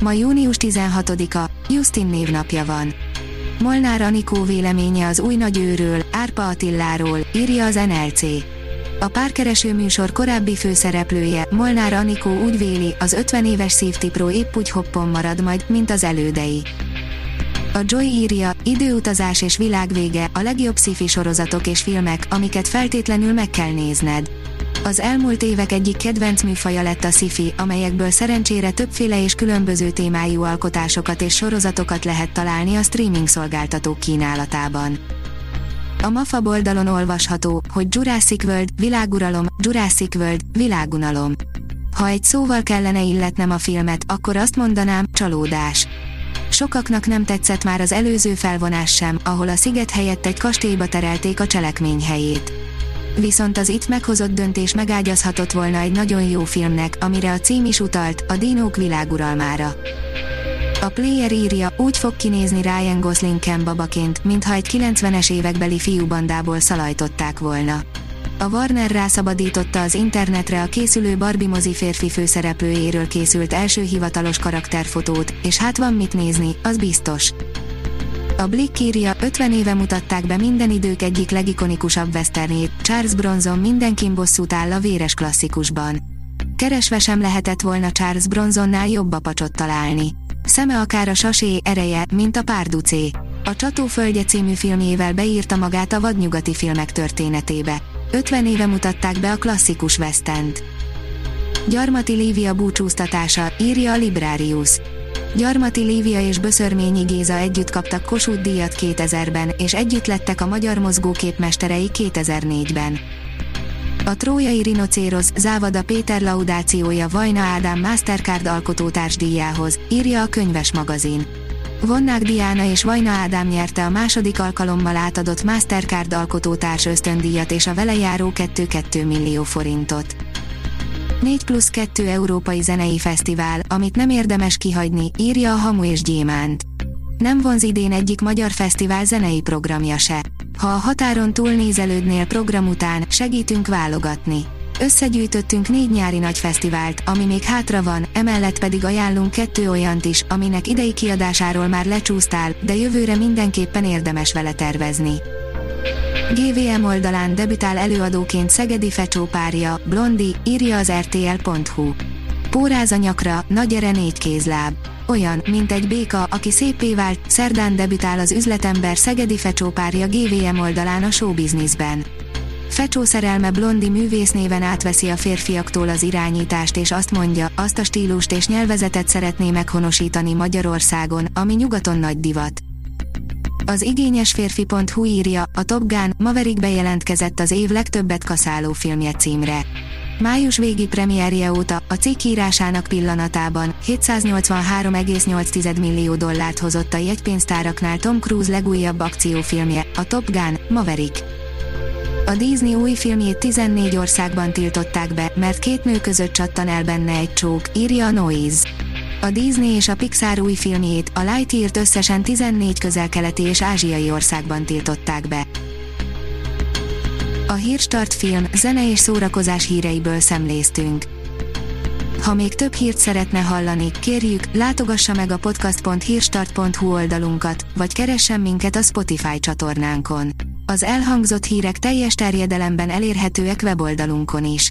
Ma június 16-a, Justin névnapja van. Molnár Anikó véleménye az új nagyőről, Árpa Attiláról, írja az NLC. A párkereső műsor korábbi főszereplője, Molnár Anikó úgy véli, az 50 éves szívtipró épp úgy hoppon marad majd, mint az elődei. A Joy írja, időutazás és világvége, a legjobb sci sorozatok és filmek, amiket feltétlenül meg kell nézned. Az elmúlt évek egyik kedvenc műfaja lett a sci amelyekből szerencsére többféle és különböző témájú alkotásokat és sorozatokat lehet találni a streaming szolgáltatók kínálatában. A MAFA oldalon olvasható, hogy Jurassic World, világuralom, Jurassic World, világunalom. Ha egy szóval kellene illetnem a filmet, akkor azt mondanám, csalódás. Sokaknak nem tetszett már az előző felvonás sem, ahol a sziget helyett egy kastélyba terelték a cselekmény helyét viszont az itt meghozott döntés megágyazhatott volna egy nagyon jó filmnek, amire a cím is utalt, a Dinók világuralmára. A player írja, úgy fog kinézni Ryan Gosling Ken babaként, mintha egy 90-es évekbeli fiúbandából szalajtották volna. A Warner rászabadította az internetre a készülő Barbie mozi férfi főszereplőjéről készült első hivatalos karakterfotót, és hát van mit nézni, az biztos. A Blick írja, 50 éve mutatták be minden idők egyik legikonikusabb westernét, Charles Bronson mindenkin bosszút áll a véres klasszikusban. Keresve sem lehetett volna Charles Bronsonnál jobb apacsot találni. Szeme akár a sasé ereje, mint a párducé. A Csatóföldje című filmjével beírta magát a vadnyugati filmek történetébe. 50 éve mutatták be a klasszikus westent. Gyarmati Lívia búcsúztatása, írja a Librarius. Gyarmati Lívia és Böszörményi Géza együtt kaptak Kossuth díjat 2000-ben, és együtt lettek a magyar mozgókép mesterei 2004-ben. A trójai rinocérosz Závada Péter laudációja Vajna Ádám Mastercard alkotótársdíjához, írja a könyves magazin. Vonnák Diana és Vajna Ádám nyerte a második alkalommal átadott Mastercard alkotótárs ösztöndíjat és a vele járó 2-2 millió forintot. 4 plusz 2 Európai Zenei Fesztivál, amit nem érdemes kihagyni, írja a Hamu és Gyémánt. Nem vonz idén egyik magyar fesztivál zenei programja se. Ha a határon túlnézelődnél program után, segítünk válogatni. Összegyűjtöttünk négy nyári nagy fesztivált, ami még hátra van, emellett pedig ajánlunk kettő olyant is, aminek idei kiadásáról már lecsúsztál, de jövőre mindenképpen érdemes vele tervezni. GVM oldalán debütál előadóként Szegedi Fecsó párja, Blondi, írja az rtl.hu. Póráz a nyakra, nagy ere négy kézláb. Olyan, mint egy béka, aki szépé vált, szerdán debütál az üzletember Szegedi Fecsó párja GVM oldalán a showbizniszben. Fecsó szerelme Blondi művésznéven átveszi a férfiaktól az irányítást és azt mondja, azt a stílust és nyelvezetet szeretné meghonosítani Magyarországon, ami nyugaton nagy divat. Az igényes férfi.hu írja, a Top Gun Maverick bejelentkezett az év legtöbbet kaszáló filmje címre. Május végi premierje óta, a cikk írásának pillanatában 783,8 millió dollárt hozott a jegypénztáraknál Tom Cruise legújabb akciófilmje, a Top Gun, Maverick. A Disney új filmjét 14 országban tiltották be, mert két nő között csattan el benne egy csók, írja a Noise. A Disney és a Pixar új filmjét, a Lightyear-t összesen 14 közel-keleti és ázsiai országban tiltották be. A Hírstart film, zene és szórakozás híreiből szemléztünk. Ha még több hírt szeretne hallani, kérjük, látogassa meg a podcast.hírstart.hu oldalunkat, vagy keressen minket a Spotify csatornánkon. Az elhangzott hírek teljes terjedelemben elérhetőek weboldalunkon is.